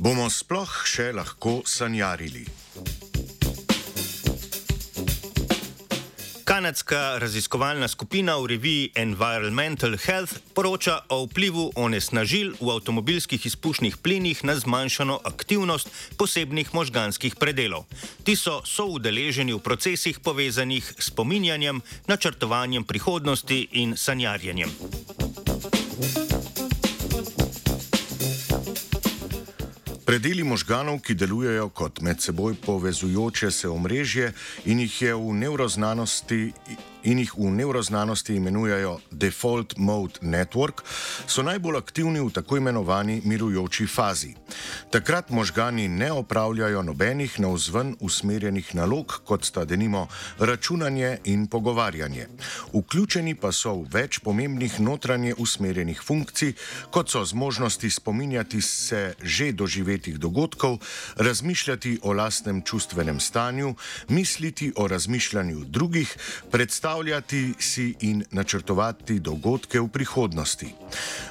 Bomo sploh še lahko sanjarili? Kanadska raziskovalna skupina v reviji Environmental Health poroča o vplivu onesnažil v avtomobilskih izpušnih plinih na zmanjšano aktivnost posebnih možganskih predelov. Ti so soudeleženi v procesih povezanih s pominjanjem, načrtovanjem prihodnosti in sanjarjenjem. Predeli možganov, ki delujejo kot med seboj povezujoče se omrežje in jih je v nevroznanosti in jih v nevroznanosti imenujejo Default Mode Network, so najbolj aktivni v tako imenovani mirujoči fazi. Takrat možgani ne opravljajo nobenih navzven usmerjenih nalog, kot sta denimo računanje in pogovarjanje. Vključeni pa so v več pomembnih notranje usmerjenih funkcij, kot so zmožnosti spominjati se že doživetih dogodkov, razmišljati o lastnem čustvenem stanju, misliti o razmišljanju drugih, predstavljati predstavljati si in načrtovati dogodke v prihodnosti.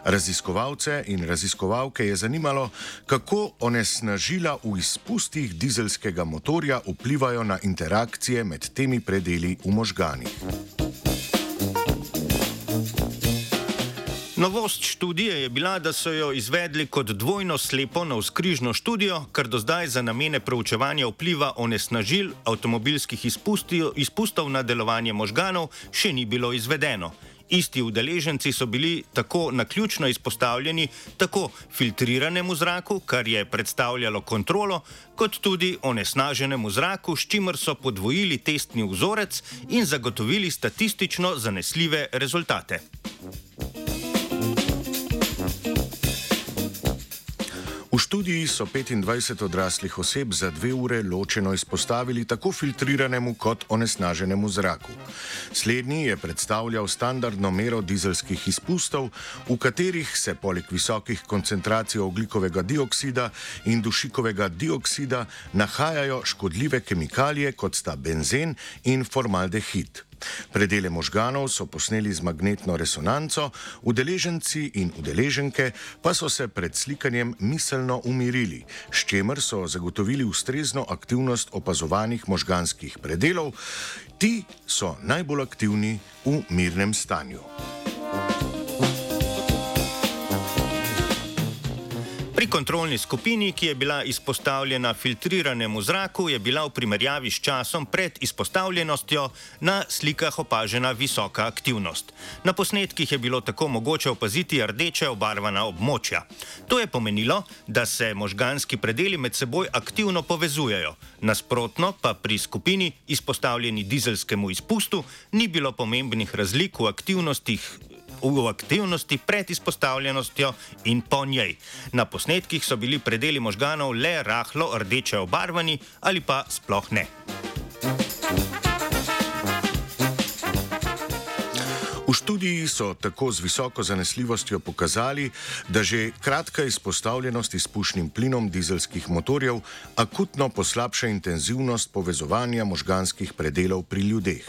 Raziskovalce in raziskovalke je zanimalo, kako onesnažila v izpustih dizelskega motorja vplivajo na interakcije med temi predeli v možganih. Novost študije je bila, da so jo izvedli kot dvojno slepo na vzkrižno študijo, kar do zdaj za namene proučevanja vpliva onesnažil avtomobilskih izpustov na delovanje možganov še ni bilo izvedeno. Isti udeleženci so bili tako naključno izpostavljeni tako filtriranemu zraku, kar je predstavljalo kontrolo, kot tudi onesnaženemu zraku, s čimer so podvojili testni vzorec in zagotovili statistično zanesljive rezultate. Študiji so 25 odraslih oseb za dve ure ločeno izpostavili tako filtriranemu kot onesnaženemu zraku. Slednji je predstavljal standardno mero dizelskih izpustov, v katerih se poleg visokih koncentracij oglikovega dioksida in dušikovega dioksida nahajajo škodljive kemikalije, kot sta benzen in formaldehid. Predele možganov so posneli z magnetno resonanco, udeleženci in udeleženke pa so se pred slikanjem miselno umirili, s čimer so zagotovili ustrezno aktivnost opazovanih možganskih predelov. Ti so najbolj aktivni v mirnem stanju. Kontrolni skupini, ki je bila izpostavljena filtriranemu zraku, je bila v primerjavi s časom pred izpostavljenostjo na slikah opažena visoka aktivnost. Na posnetkih je bilo tako mogoče opaziti rdeče obarvana območja. To je pomenilo, da se možganski predeli med seboj aktivno povezujejo. Nasprotno pa pri skupini izpostavljeni dizelskemu izpustu ni bilo pomembnih razlik v aktivnostih v aktivnosti pred izpostavljenostjo in po njej. Na posnetkih so bili predeli možganov le rahlo rdeče obarvani ali pa sploh ne. V študiji so tako z visoko zanesljivostjo pokazali, da že kratka izpostavljenost izpušnim plinom dizelskih motorjev akutno poslabša intenzivnost povezovanja možganskih predelov pri ljudeh.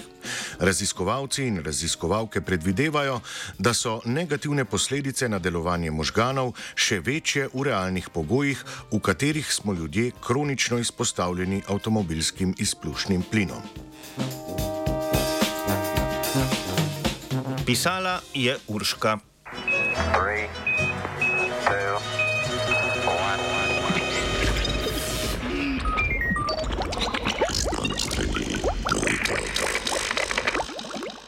Raziskovalci in raziskovalke predvidevajo, da so negativne posledice na delovanje možganov še večje v realnih pogojih, v katerih smo ljudje kronično izpostavljeni avtomobilskim izpušnim plinom. Pisala je Urška.